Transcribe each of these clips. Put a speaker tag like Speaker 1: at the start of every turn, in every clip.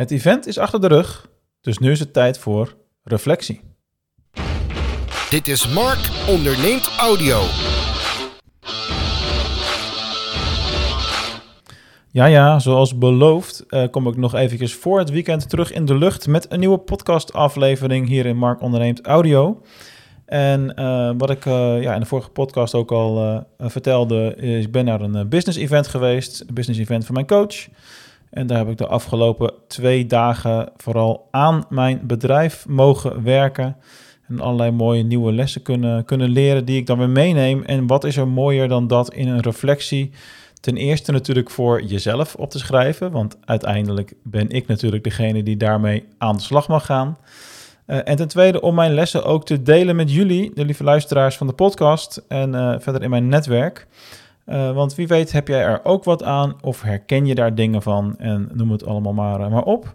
Speaker 1: Het event is achter de rug, dus nu is het tijd voor reflectie.
Speaker 2: Dit is Mark onderneemt audio.
Speaker 1: Ja, ja, zoals beloofd uh, kom ik nog eventjes voor het weekend terug in de lucht met een nieuwe podcastaflevering hier in Mark onderneemt audio. En uh, wat ik uh, ja, in de vorige podcast ook al vertelde, is ik ben naar een business event geweest, een business event van mijn coach. En daar heb ik de afgelopen twee dagen vooral aan mijn bedrijf mogen werken. En allerlei mooie nieuwe lessen kunnen, kunnen leren die ik dan weer meeneem. En wat is er mooier dan dat in een reflectie? Ten eerste natuurlijk voor jezelf op te schrijven, want uiteindelijk ben ik natuurlijk degene die daarmee aan de slag mag gaan. Uh, en ten tweede om mijn lessen ook te delen met jullie, de lieve luisteraars van de podcast en uh, verder in mijn netwerk. Uh, want wie weet heb jij er ook wat aan of herken je daar dingen van en noem het allemaal maar, maar op.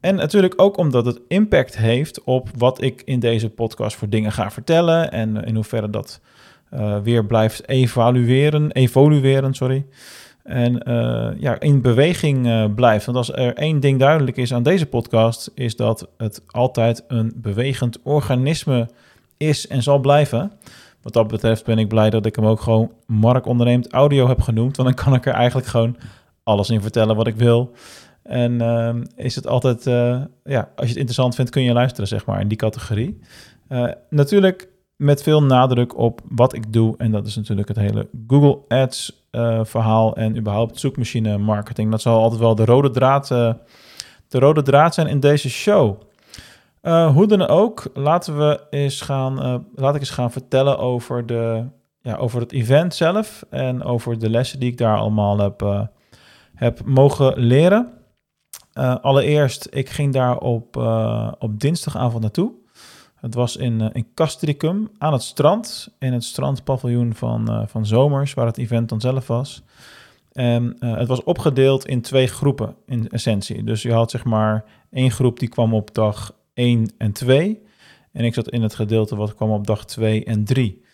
Speaker 1: En natuurlijk ook omdat het impact heeft op wat ik in deze podcast voor dingen ga vertellen en in hoeverre dat uh, weer blijft evalueren, evolueren, sorry. En ja, in beweging blijft. Want als er één ding duidelijk is aan deze podcast, is dat het altijd een bewegend organisme is en zal blijven. Wat dat betreft ben ik blij dat ik hem ook gewoon Mark onderneemt audio heb genoemd. Want dan kan ik er eigenlijk gewoon alles in vertellen wat ik wil. En uh, is het altijd, ja, als je het interessant vindt, kun je luisteren, zeg maar, in die categorie. natuurlijk met veel nadruk op wat ik doe. En dat is natuurlijk het hele Google Ads uh, verhaal en überhaupt zoekmachine marketing. Dat zal altijd wel de rode draad, de rode draad zijn in deze show. Uh, hoe dan ook, laten we eens gaan, laat ik eens gaan vertellen over, de, ja, over het event zelf en over de lessen die ik daar allemaal heb, heb mogen leren. allereerst, ik ging daar op, op dinsdagavond naartoe. Het was in, uh, in Castricum aan het strand, in het strandpaviljoen van, uh, van Zomers, waar het event dan zelf was. En uh, het was opgedeeld in twee groepen in essentie. Dus je had zeg maar één groep die kwam op dag 1 en 2. En ik zat in het gedeelte wat kwam op dag 2 en 3.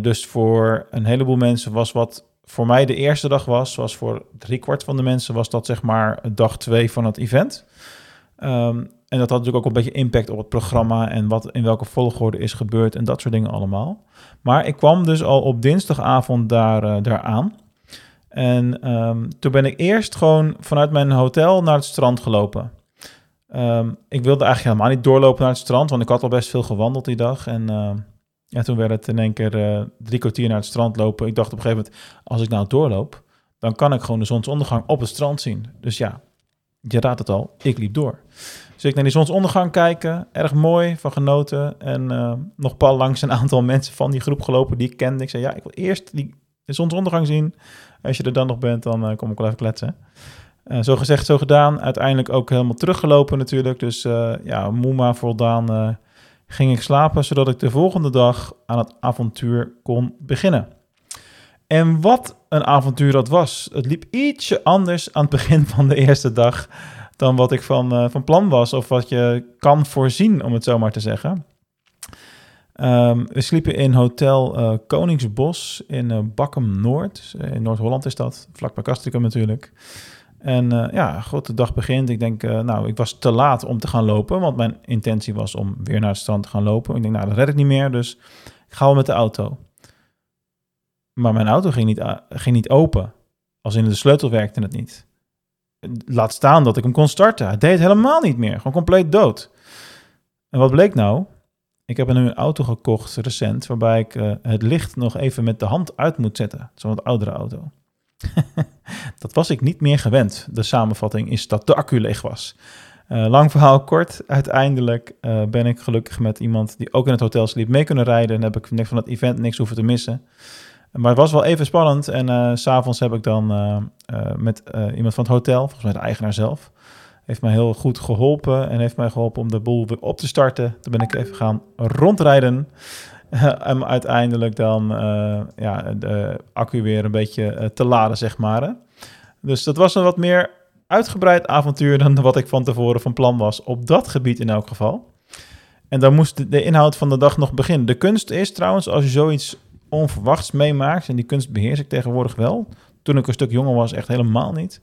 Speaker 1: dus voor een heleboel mensen was wat voor mij de eerste dag was, zoals voor driekwart van de mensen was dat zeg maar dag 2 van het event. Um, en dat had natuurlijk ook een beetje impact op het programma en wat in welke volgorde is gebeurd en dat soort dingen allemaal. Maar ik kwam dus al op dinsdagavond daar, uh, daar aan. En um, toen ben ik eerst gewoon vanuit mijn hotel naar het strand gelopen. Um, ik wilde eigenlijk helemaal niet doorlopen naar het strand, want ik had al best veel gewandeld die dag. En uh, ja, toen werd het in één keer uh, drie kwartier naar het strand lopen. Ik dacht op een gegeven moment, als ik nou doorloop, dan kan ik gewoon de zonsondergang op het strand zien. Dus ja, je raadt het al, ik liep door. Dus ik naar die zonsondergang kijken, erg mooi, van genoten. En uh, nog pal langs een aantal mensen van die groep gelopen die ik kende. Ik zei, ja, ik wil eerst die zonsondergang zien. Als je er dan nog bent, dan uh, kom ik wel even kletsen. Uh, zo gezegd, zo gedaan. Uiteindelijk ook helemaal teruggelopen natuurlijk. Dus ja, moe maar voldaan ging ik slapen, zodat ik de volgende dag aan het avontuur kon beginnen. En wat een avontuur dat was. Het liep ietsje anders aan het begin van de eerste dag dan wat ik van, van plan was of wat je kan voorzien, om het zo maar te zeggen. Um, we sliepen in Hotel Koningsbos in uh, Noord. In Noord-Holland is dat, vlakbij Castricum natuurlijk. En ja, goed, de dag begint. Ik denk, nou, ik was te laat om te gaan lopen, want mijn intentie was om weer naar het strand te gaan lopen. Ik denk, nou, dat red ik niet meer, dus ik ga wel met de auto. Maar mijn auto ging niet, ging niet open. Als in de sleutel werkte het niet. Laat staan dat ik hem kon starten. Hij deed helemaal niet meer. Gewoon compleet dood. En wat bleek nou? Ik heb nu een auto gekocht recent, waarbij ik uh, het licht nog even met de hand uit moet zetten. Zo'n oudere auto. dat was ik niet meer gewend. De samenvatting is dat de accu leeg was. Uh, lang verhaal kort. Uiteindelijk uh, ben ik gelukkig met iemand die ook in het hotel sliep mee kunnen rijden. En heb ik van het event niks hoeven te missen. Maar het was wel even spannend. En uh, s'avonds heb ik dan met iemand van het hotel, volgens mij de eigenaar zelf, heeft mij heel goed geholpen en heeft mij geholpen om de boel weer op te starten. Toen ben ik even gaan rondrijden. en uiteindelijk dan ja, de accu weer een beetje te laden, zeg maar. Dus dat was een wat meer uitgebreid avontuur dan wat ik van tevoren van plan was. Op dat gebied in elk geval. En dan moest de inhoud van de dag nog beginnen. De kunst is trouwens, als je zoiets onverwachts meemaakt, en die kunst beheers ik tegenwoordig wel, toen ik een stuk jonger was echt helemaal niet.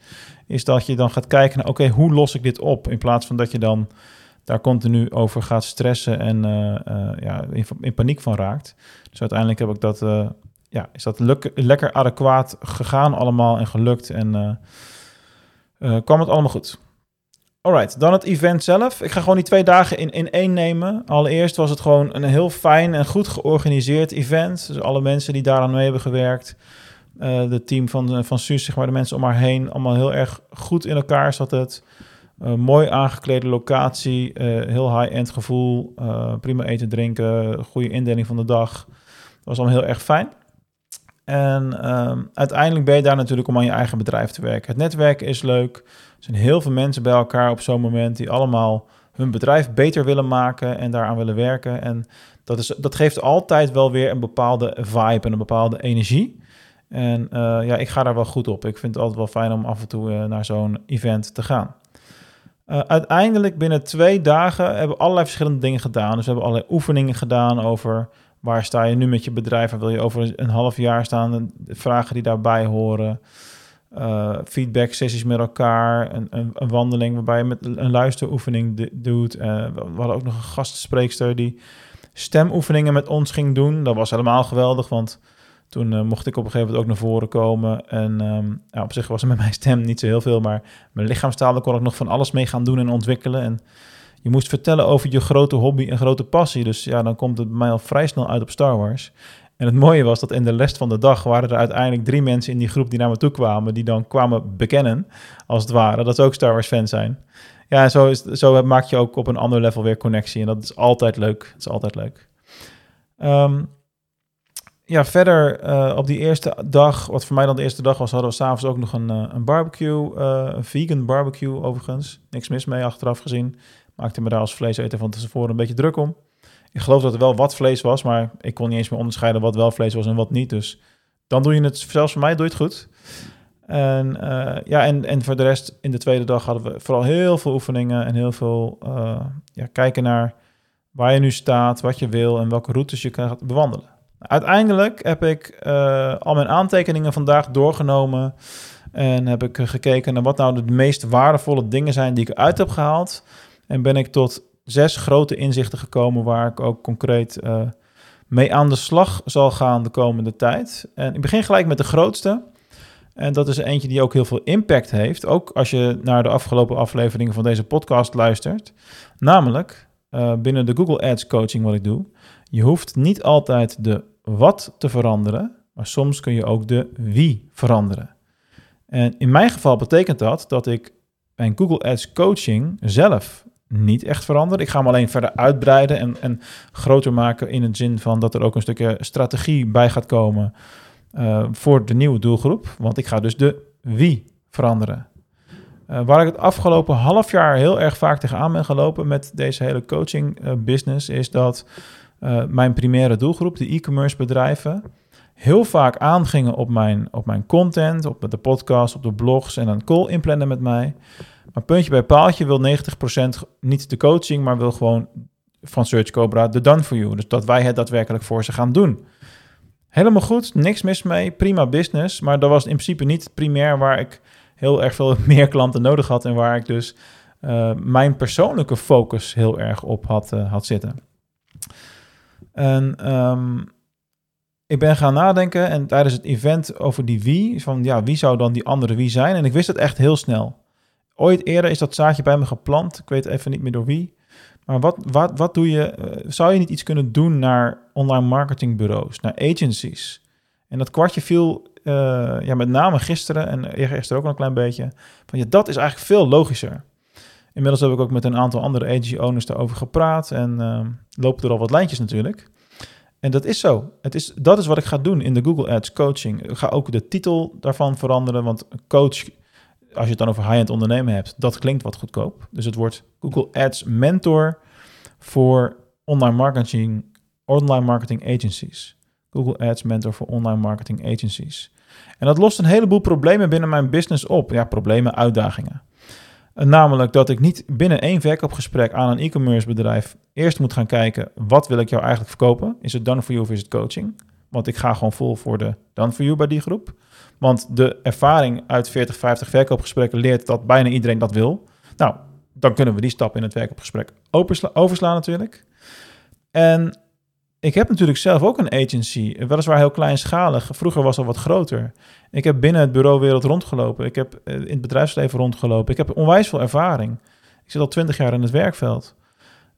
Speaker 1: Is dat je dan gaat kijken naar, oké, hoe los ik dit op? In plaats van dat je dan daar continu over gaat stressen en uh, uh, ja, in, paniek van raakt. Dus uiteindelijk heb ik dat, uh, ja, is dat lekker adequaat gegaan allemaal en gelukt en kwam het allemaal goed. Alright, dan het event zelf. Ik ga gewoon die twee dagen in, in één nemen. Allereerst was het gewoon een heel fijn en goed georganiseerd event. Dus alle mensen die daaraan mee hebben gewerkt. De team van, van Suus, zeg maar, de mensen om haar heen. Allemaal heel erg goed in elkaar zat het. Uh, mooi aangeklede locatie, uh, heel high-end gevoel. prima eten, drinken, goede indeling van de dag. Dat was allemaal heel erg fijn. En um, uiteindelijk ben je daar natuurlijk om aan je eigen bedrijf te werken. Het netwerk is leuk. Er zijn heel veel mensen bij elkaar op zo'n moment die allemaal hun bedrijf beter willen maken en daaraan willen werken. En dat, is, dat geeft altijd wel weer een bepaalde vibe en een bepaalde energie. En ja, ik ga daar wel goed op. Ik vind het altijd wel fijn om af en toe naar zo'n event te gaan. Uh, uiteindelijk binnen twee dagen hebben we allerlei verschillende dingen gedaan. Dus we hebben allerlei oefeningen gedaan over Waar sta je nu met je bedrijf en wil je over een half jaar staan? De vragen die daarbij horen. Uh, feedback sessies met elkaar. Een, een, een, wandeling waarbij je met een luisteroefening doet. Uh, we hadden ook nog een gastspreekster die stemoefeningen met ons ging doen. Dat was helemaal geweldig, want toen uh, mocht ik op een gegeven moment ook naar voren komen. En um, ja, op zich was er met mijn stem niet zo heel veel, maar mijn lichaamstaal kon ik nog van alles mee gaan doen en ontwikkelen. En je moest vertellen over je grote hobby en grote passie. Dus ja, dan komt het mij al vrij snel uit op Star Wars. En het mooie was dat in de rest van de dag waren er uiteindelijk drie mensen in die groep die naar me toe kwamen, die dan kwamen bekennen, als het ware, dat ze ook Star Wars fan zijn. Ja, zo, is, zo maak je ook op een ander level weer connectie. En dat is altijd leuk. Dat is altijd leuk. Um, ja, verder uh, op die eerste dag, wat voor mij dan de eerste dag was, hadden we s'avonds ook nog een, uh, een barbecue. Uh, een vegan barbecue overigens. Niks mis mee achteraf gezien. Maakte me daar als vleeseter van tevoren een beetje druk om. Ik geloof dat er wel wat vlees was, maar ik kon niet eens meer onderscheiden wat wel vlees was en wat niet. Dus dan doe je het, zelfs voor mij doe je het goed. En, ja, en, en voor de rest, in de tweede dag hadden we vooral heel veel oefeningen en heel veel ja, kijken naar waar je nu staat, wat je wil en welke routes je gaat bewandelen. Uiteindelijk heb ik uh, al mijn aantekeningen vandaag doorgenomen en heb ik gekeken naar wat nou de meest waardevolle dingen zijn die ik uit heb gehaald. En ben ik tot zes grote inzichten gekomen waar ik ook concreet uh, mee aan de slag zal gaan de komende tijd. En ik begin gelijk met de grootste. En dat is eentje die ook heel veel impact heeft. Ook als je naar de afgelopen afleveringen van deze podcast luistert. Namelijk binnen de Google Ads coaching wat ik doe. Je hoeft niet altijd de wat te veranderen, maar soms kun je ook de wie veranderen. En in mijn geval betekent dat dat ik mijn Google Ads coaching zelf niet echt veranderen. Ik ga hem alleen verder uitbreiden en, en groter maken in het zin van dat er ook een stukje strategie bij gaat komen uh, voor de nieuwe doelgroep. Want ik ga dus de wie veranderen. Uh, waar ik het afgelopen half jaar heel erg vaak tegenaan ben gelopen met deze hele coaching uh, business, is dat mijn primaire doelgroep, de e-commerce bedrijven, heel vaak aangingen op mijn, op mijn content, op de podcast, op de blogs en een call inplannen met mij. Maar puntje bij paaltje wil 90% niet de coaching, maar wil gewoon van Search Cobra de done for you. Dus dat wij het daadwerkelijk voor ze gaan doen. Helemaal goed, niks mis mee, prima business. Maar dat was in principe niet primair waar ik heel erg veel meer klanten nodig had en waar ik dus uh, mijn persoonlijke focus heel erg op had, uh, had zitten. En um, ik ben gaan nadenken en tijdens het event over die wie, van ja, wie zou dan die andere wie zijn? En ik wist het echt heel snel. Ooit eerder is dat zaadje bij me geplant. Ik weet even niet meer door wie. Maar wat, wat, wat doe je? Eh, zou je niet iets kunnen doen naar online marketingbureaus, naar agencies? En dat kwartje viel uh, ja, met name gisteren en gisteren ook al een klein beetje. Van ja, dat is eigenlijk veel logischer. Inmiddels heb ik ook met een aantal andere agency owners daarover gepraat en uh, lopen er al wat lijntjes natuurlijk. En dat is zo. Het is, dat is wat ik ga doen in de Google Ads coaching. Ik ga ook de titel daarvan veranderen, want coach als je het dan over high-end ondernemen hebt, dat klinkt wat goedkoop. Dus het wordt Google Ads Mentor voor online marketing, online marketing agencies. Google Ads Mentor voor online marketing agencies. En dat lost een heleboel problemen binnen mijn business op. Ja, problemen, uitdagingen. Namelijk dat ik niet binnen één verkoopgesprek aan een e-commerce bedrijf eerst moet gaan kijken, wat wil ik jou eigenlijk verkopen? Is het done for you of is het coaching? Want ik ga gewoon vol voor de Done For You bij die groep. Want de ervaring uit 40, 50 verkoopgesprekken leert dat bijna iedereen dat wil. Nou, dan kunnen we die stap in het verkoopgesprek overslaan natuurlijk. En ik heb natuurlijk zelf ook een agency, weliswaar heel kleinschalig. Vroeger was al wat groter. Ik heb binnen het bureauwereld rondgelopen. Ik heb eh, in het bedrijfsleven rondgelopen. Ik heb onwijs veel ervaring. Ik zit al twintig jaar in het werkveld.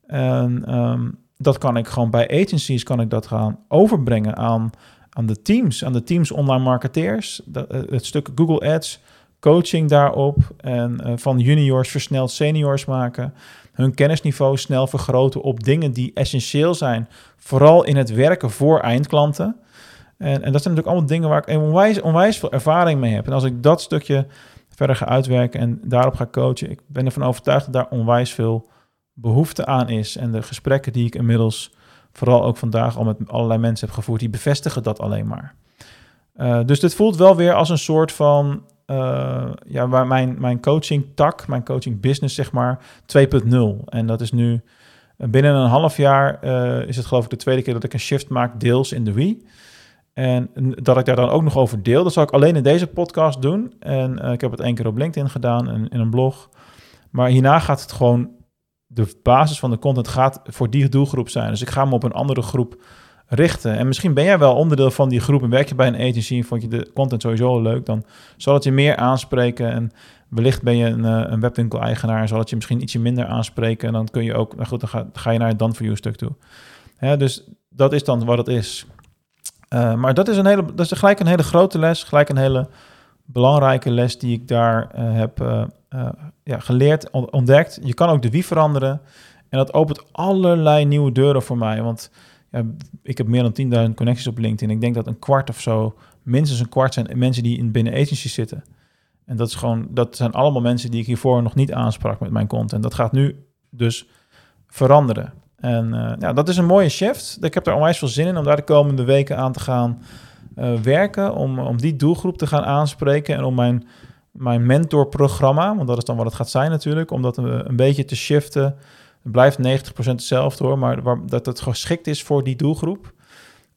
Speaker 1: En ehm, dat kan ik gewoon bij agencies kan ik dat gaan overbrengen aan, aan de teams, aan de teams online marketeers. Dat, eh, het stuk Google Ads, coaching daarop en uh, van juniors versneld seniors maken. Hun kennisniveau snel vergroten op dingen die essentieel zijn, vooral in het werken voor eindklanten. En, en dat zijn natuurlijk allemaal dingen waar ik onwijs, onwijs veel ervaring mee heb. En als ik dat stukje verder ga uitwerken en daarop ga coachen, ik ben ervan overtuigd dat daar onwijs veel behoefte aan is. En de gesprekken die ik inmiddels vooral ook vandaag al met allerlei mensen heb gevoerd, die bevestigen dat alleen maar. Uh, dus dit voelt wel weer als een soort van, uh, ja, waar mijn, mijn coaching tak, mijn coaching business zeg maar, 2.0. En dat is nu binnen een half jaar uh, is het geloof ik de tweede keer dat ik een shift maak deels in de Wii. En dat ik daar dan ook nog over deel, dat zal ik alleen in deze podcast doen. En ik heb het één keer op LinkedIn gedaan en in een blog. Maar hierna gaat het gewoon de basis van de content gaat voor die doelgroep zijn. Dus ik ga me op een andere groep En misschien ben jij wel onderdeel van die groep en werk je bij een agency en vond je de content sowieso leuk, dan zal het je meer aanspreken. En wellicht ben je een, eh, een webwinkel-eigenaar, zal het je misschien ietsje minder aanspreken. En dan kun je ook, nou goed, dan ga, je naar het dan for you stuk toe. Dus dat is dan wat het is. Uh, maar dat is, een hele, dat is gelijk een hele grote les, gelijk een hele belangrijke les die ik daar uh, heb uh, ja, geleerd, ontdekt. Je kan ook de wie veranderen. En dat opent allerlei nieuwe deuren voor mij. Want ik heb meer dan 10.000 connecties op LinkedIn. Ik denk dat een kwart of zo, minstens een kwart zijn mensen die in binnen agencies zitten. En dat, is gewoon, dat zijn allemaal mensen die ik hiervoor nog niet aansprak met mijn content. Dat gaat nu dus veranderen. En uh, ja, dat is een mooie shift. Ik heb er onwijs veel zin in om daar de komende weken aan te gaan uh, werken. Om, om die doelgroep te gaan aanspreken en om mijn mijn mentorprogramma, want dat is dan wat het gaat zijn natuurlijk, om dat een, een beetje te shiften. Het blijft 90% hetzelfde hoor, maar waar, dat het geschikt is voor die doelgroep.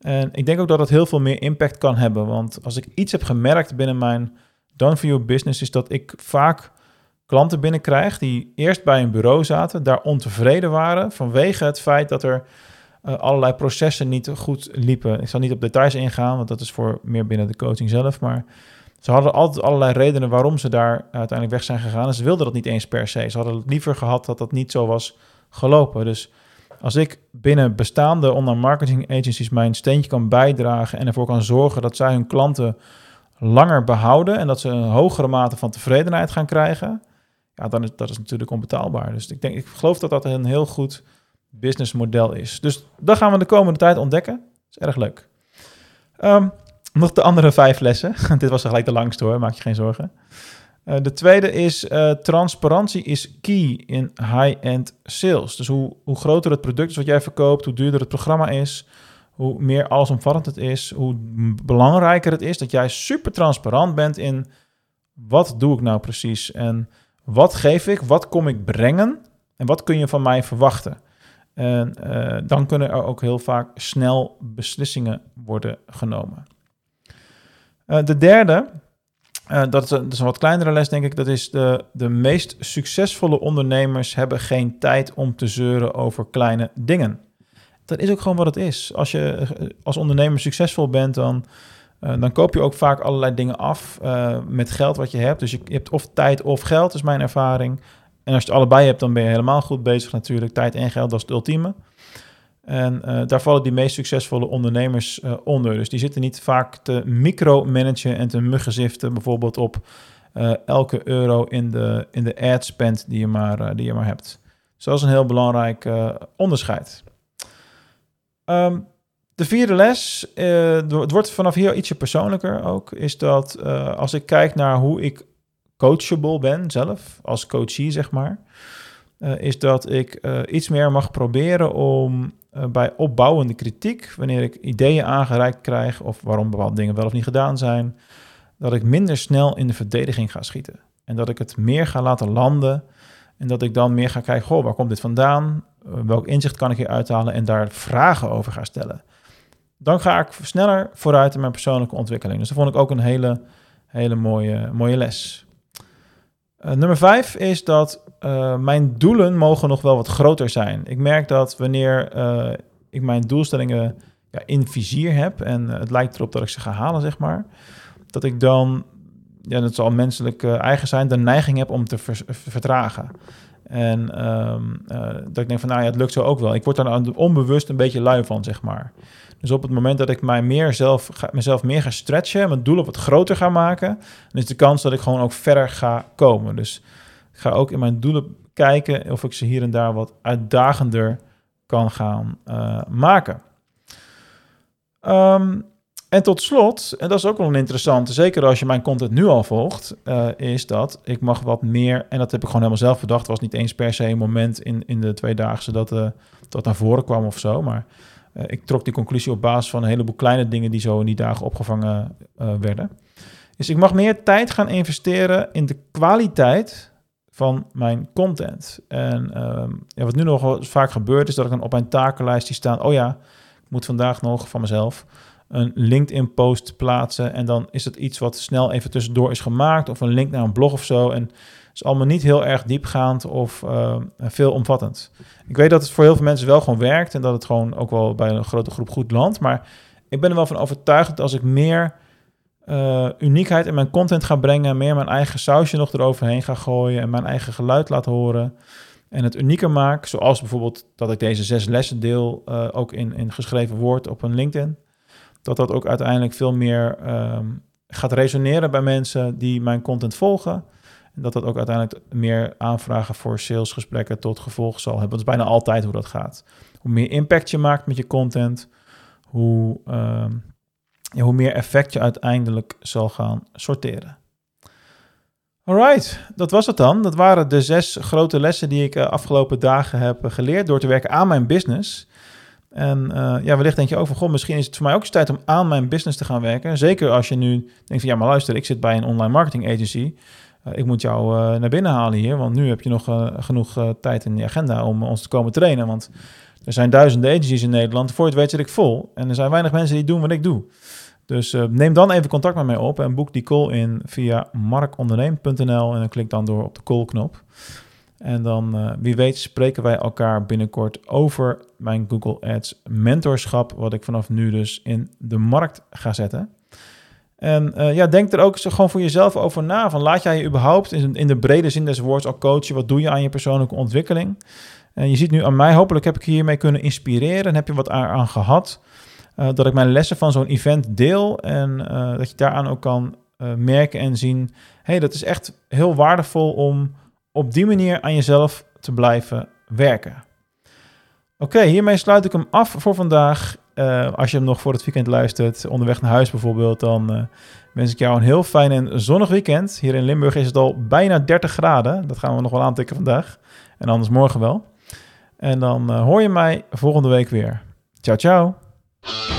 Speaker 1: En ik denk ook dat het heel veel meer impact kan hebben, want als ik iets heb gemerkt binnen mijn Done For You business, is dat ik vaak klanten binnenkrijg die eerst bij een bureau zaten, daar ontevreden waren vanwege het feit dat er uh, allerlei processen niet goed liepen. Ik zal niet op details ingaan, want dat is voor meer binnen de coaching zelf, maar ze hadden altijd allerlei redenen waarom ze daar uiteindelijk weg zijn gegaan. En ze wilden dat niet eens per se. Ze hadden het liever gehad dat dat niet zo was gelopen. Dus als ik binnen bestaande online marketing agencies mijn steentje kan bijdragen en ervoor kan zorgen dat zij hun klanten langer behouden en dat ze een hogere mate van tevredenheid gaan krijgen, ja, dan is dat is natuurlijk onbetaalbaar. Dus ik denk, ik geloof dat dat een heel goed businessmodel is. Dus dat gaan we de komende tijd ontdekken. Dat is erg leuk. Um, nog de andere vijf lessen. Dit was gelijk de langste hoor, maak je geen zorgen. Uh, de tweede is uh, transparantie is key in high-end sales. Dus hoe, hoe groter het product is wat jij verkoopt, hoe duurder het programma is, hoe meer allesomvattend het is, hoe belangrijker het is dat jij super transparant bent in wat doe ik nou precies en wat geef ik, wat kom ik brengen en wat kun je van mij verwachten. En uh, dan kunnen er ook heel vaak snel beslissingen worden genomen. De derde, uh, dat, is een, wat kleinere les denk ik, dat is de, de meest succesvolle ondernemers hebben geen tijd om te zeuren over kleine dingen. Dat is ook gewoon wat het is. Als je eh, als ondernemer succesvol bent, dan, uh, dan koop je ook vaak allerlei dingen af met geld wat je hebt. Dus je, je hebt of tijd of geld, is mijn ervaring. En als je het allebei hebt, dan ben je helemaal goed bezig natuurlijk. Tijd en geld, dat is het ultieme. En uh, daar vallen die meest succesvolle ondernemers uh, onder. Dus die zitten niet vaak te micromanagen en te muggenziften, bijvoorbeeld op uh, elke euro in de, in de ad spend die je maar, die je maar hebt. Dus dat is een heel belangrijk onderscheid. Um, de vierde les, het wordt vanaf hier ietsje persoonlijker ook, is dat als ik kijk naar hoe ik coachable ben zelf, als coachie zeg maar, is dat ik iets meer mag proberen om uh, bij opbouwende kritiek, wanneer ik ideeën aangereikt krijg of waarom bepaalde dingen wel of niet gedaan zijn, dat ik minder snel in de verdediging ga schieten. En dat ik het meer ga laten landen en dat ik dan meer ga kijken, goh, waar komt dit vandaan? Welk inzicht kan ik hier uithalen? En daar vragen over ga stellen. dan ga ik sneller vooruit in mijn persoonlijke ontwikkeling. Dus dat vond ik ook een hele, hele mooie, mooie les. Nummer vijf is dat uh, mijn doelen mogen nog wel wat groter zijn. Ik merk dat wanneer uh, ik mijn doelstellingen ja, in vizier heb en het lijkt erop dat ik ze ga halen, zeg maar, dat ik dan, ja, dat zal menselijk eigen zijn, de neiging heb om te ver vertragen. En um, dat ik denk van, nou ja, het lukt zo ook wel. Ik word daar onbewust een beetje lui van, zeg maar. Dus op het moment dat ik mij meer zelf, mezelf meer ga stretchen, mijn doelen wat groter ga maken, dan is de kans dat ik gewoon ook verder ga komen. Dus ik ga ook in mijn doelen kijken of ik ze hier en daar wat uitdagender kan gaan uh, maken. Um, en tot slot, en dat is ook wel een interessante, zeker als je mijn content nu al volgt, uh, is dat ik mag wat meer, en dat heb ik gewoon helemaal zelf bedacht, was niet eens per se een moment in, in de tweedaagse dat uh, dat naar voren kwam of zo, maar ik trok die conclusie op basis van een heleboel kleine dingen die zo in die dagen opgevangen werden. Dus ik mag meer tijd gaan investeren in de kwaliteit van mijn content. En ehm, ja, wat nu nog vaak gebeurt, is dat ik dan op mijn takenlijst die staan, oh ja, ik moet vandaag nog van mezelf een LinkedIn-post plaatsen. En dan is het iets wat snel even tussendoor is gemaakt. Of een link naar een blog of zo. En het is allemaal niet heel erg diepgaand of uh, veelomvattend. Ik weet dat het voor heel veel mensen wel gewoon werkt. En dat het gewoon ook wel bij een grote groep goed landt. Maar ik ben er wel van overtuigd dat als ik meer uh, uniekheid in mijn content ga brengen. Meer mijn eigen sausje nog eroverheen ga gooien. En mijn eigen geluid laat horen. En het unieker maak. Zoals bijvoorbeeld dat ik deze zes lessen deel. Uh, ook in, in geschreven woord op een LinkedIn dat dat ook uiteindelijk veel meer um, gaat resoneren bij mensen die mijn content volgen. En dat dat ook uiteindelijk meer aanvragen voor salesgesprekken tot gevolg zal hebben. Dat is bijna altijd hoe dat gaat. Hoe meer impact je maakt met je content, hoe, ja, hoe meer effect je uiteindelijk zal gaan sorteren. Alright, dat was het dan. Dat waren de zes grote lessen die ik uh, afgelopen dagen heb geleerd door te werken aan mijn business. En uh, ja, wellicht denk je ook van, goh, misschien is het voor mij ook eens tijd om aan mijn business te gaan werken. Zeker als je nu denkt van, ja, maar luister, ik zit bij een online marketing agency. Ik moet jou naar binnen halen hier, want nu heb je nog genoeg tijd in je agenda om ons te komen trainen. Want er zijn duizenden agencies in Nederland, voor het weet zit ik vol. En er zijn weinig mensen die doen wat ik doe. Dus neem dan even contact met mij op en boek die call in via markonderneem.nl en dan klik dan door op de call-knop. En dan, uh, wie weet, spreken wij elkaar binnenkort over mijn Google Ads mentorschap, wat ik vanaf nu dus in de markt ga zetten. En uh, ja, denk er ook gewoon voor jezelf over na. Van laat jij je überhaupt in, in de brede zin des woords al coachen? Wat doe je aan je persoonlijke ontwikkeling? En je ziet nu aan mij, hopelijk heb ik hiermee kunnen inspireren en heb je wat aan, gehad. Uh, dat ik mijn lessen van zo'n event deel en dat je daaraan ook kan merken en zien. hey, dat is echt heel waardevol om op die manier aan jezelf te blijven werken. Oké, hiermee sluit ik hem af voor vandaag. Als je hem nog voor het weekend luistert, onderweg naar huis bijvoorbeeld, dan wens ik jou een heel fijn en zonnig weekend. Hier in Limburg is het al bijna 30 graden. Dat gaan we nog wel aantikken vandaag. En anders morgen wel. En dan hoor je mij volgende week weer. Ciao, ciao. Yeah.